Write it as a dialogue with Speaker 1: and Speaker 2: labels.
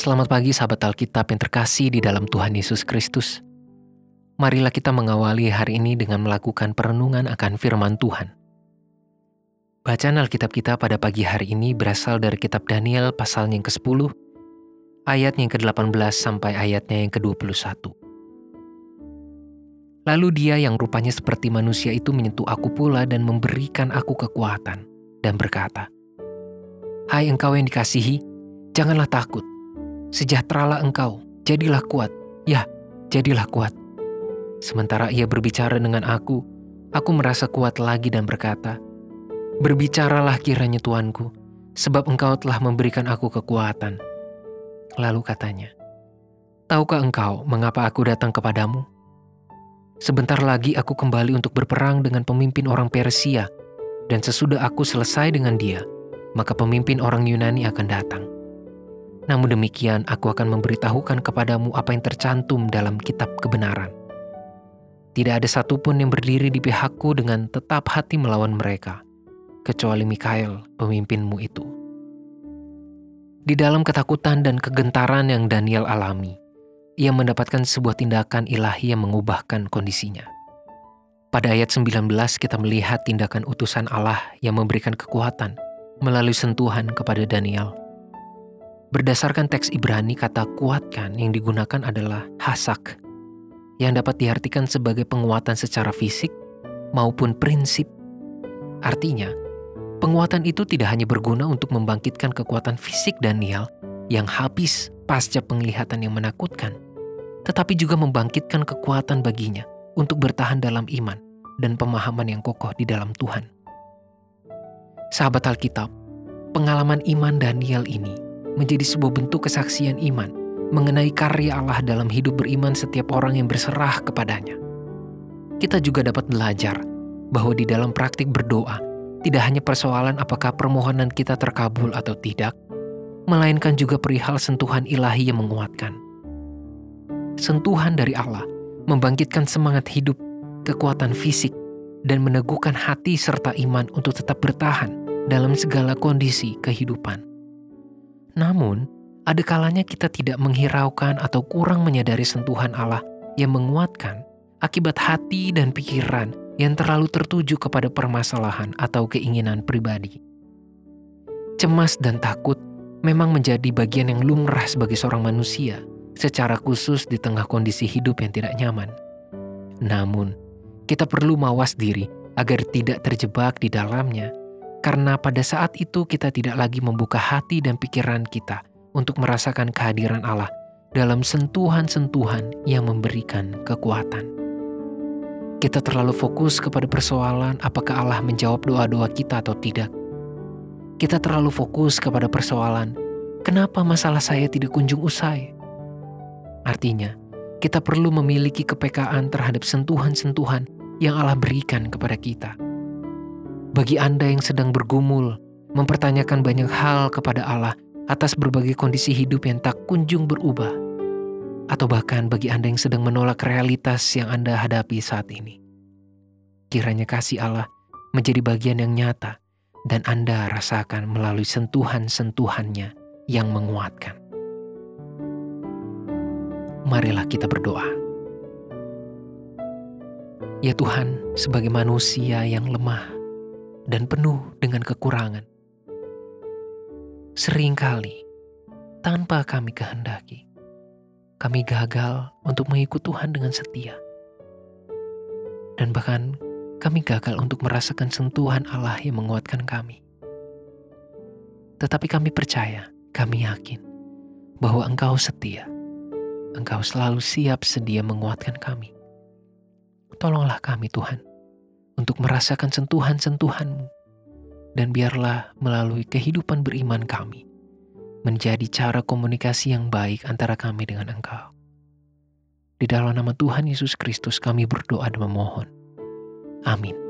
Speaker 1: Selamat pagi sahabat Alkitab yang terkasih di dalam Tuhan Yesus Kristus. Marilah kita mengawali hari ini dengan melakukan perenungan akan firman Tuhan. Bacaan Alkitab kita pada pagi hari ini berasal dari kitab Daniel pasalnya yang ke-10, ayatnya yang ke-18 sampai ayatnya yang ke-21. Lalu dia yang rupanya seperti manusia itu menyentuh aku pula dan memberikan aku kekuatan dan berkata, Hai engkau yang dikasihi, janganlah takut Sejahteralah engkau, jadilah kuat. Ya, jadilah kuat. Sementara ia berbicara dengan aku, aku merasa kuat lagi dan berkata, Berbicaralah kiranya Tuanku, sebab engkau telah memberikan aku kekuatan. Lalu katanya, Tahukah engkau mengapa aku datang kepadamu? Sebentar lagi aku kembali untuk berperang dengan pemimpin orang Persia, dan sesudah aku selesai dengan dia, maka pemimpin orang Yunani akan datang. Namun demikian, aku akan memberitahukan kepadamu apa yang tercantum dalam kitab kebenaran. Tidak ada satupun yang berdiri di pihakku dengan tetap hati melawan mereka, kecuali Mikael, pemimpinmu itu. Di dalam ketakutan dan kegentaran yang Daniel alami, ia mendapatkan sebuah tindakan ilahi yang mengubahkan kondisinya. Pada ayat 19 kita melihat tindakan utusan Allah yang memberikan kekuatan melalui sentuhan kepada Daniel Berdasarkan teks Ibrani, kata kuatkan yang digunakan adalah hasak, yang dapat diartikan sebagai penguatan secara fisik maupun prinsip. Artinya, penguatan itu tidak hanya berguna untuk membangkitkan kekuatan fisik Daniel yang habis pasca penglihatan yang menakutkan, tetapi juga membangkitkan kekuatan baginya untuk bertahan dalam iman dan pemahaman yang kokoh di dalam Tuhan. Sahabat Alkitab, pengalaman iman Daniel ini menjadi sebuah bentuk kesaksian iman mengenai karya Allah dalam hidup beriman setiap orang yang berserah kepadanya. Kita juga dapat belajar bahwa di dalam praktik berdoa, tidak hanya persoalan apakah permohonan kita terkabul atau tidak, melainkan juga perihal sentuhan ilahi yang menguatkan. Sentuhan dari Allah membangkitkan semangat hidup, kekuatan fisik, dan meneguhkan hati serta iman untuk tetap bertahan dalam segala kondisi kehidupan. Namun, ada kalanya kita tidak menghiraukan atau kurang menyadari sentuhan Allah yang menguatkan akibat hati dan pikiran yang terlalu tertuju kepada permasalahan atau keinginan pribadi. Cemas dan takut memang menjadi bagian yang lumrah sebagai seorang manusia, secara khusus di tengah kondisi hidup yang tidak nyaman. Namun, kita perlu mawas diri agar tidak terjebak di dalamnya karena pada saat itu kita tidak lagi membuka hati dan pikiran kita untuk merasakan kehadiran Allah dalam sentuhan-sentuhan yang memberikan kekuatan. Kita terlalu fokus kepada persoalan apakah Allah menjawab doa-doa kita atau tidak. Kita terlalu fokus kepada persoalan kenapa masalah saya tidak kunjung usai. Artinya, kita perlu memiliki kepekaan terhadap sentuhan-sentuhan yang Allah berikan kepada kita bagi Anda yang sedang bergumul, mempertanyakan banyak hal kepada Allah atas berbagai kondisi hidup yang tak kunjung berubah, atau bahkan bagi Anda yang sedang menolak realitas yang Anda hadapi saat ini. Kiranya kasih Allah menjadi bagian yang nyata dan Anda rasakan melalui sentuhan-sentuhannya yang menguatkan. Marilah kita berdoa. Ya Tuhan, sebagai manusia yang lemah, dan penuh dengan kekurangan. Seringkali, tanpa kami kehendaki, kami gagal untuk mengikut Tuhan dengan setia. Dan bahkan kami gagal untuk merasakan sentuhan Allah yang menguatkan kami. Tetapi kami percaya, kami yakin bahwa Engkau setia. Engkau selalu siap sedia menguatkan kami. Tolonglah kami Tuhan untuk merasakan sentuhan-sentuhanmu. Dan biarlah melalui kehidupan beriman kami, menjadi cara komunikasi yang baik antara kami dengan Engkau. Di dalam nama Tuhan Yesus Kristus kami berdoa dan memohon. Amin.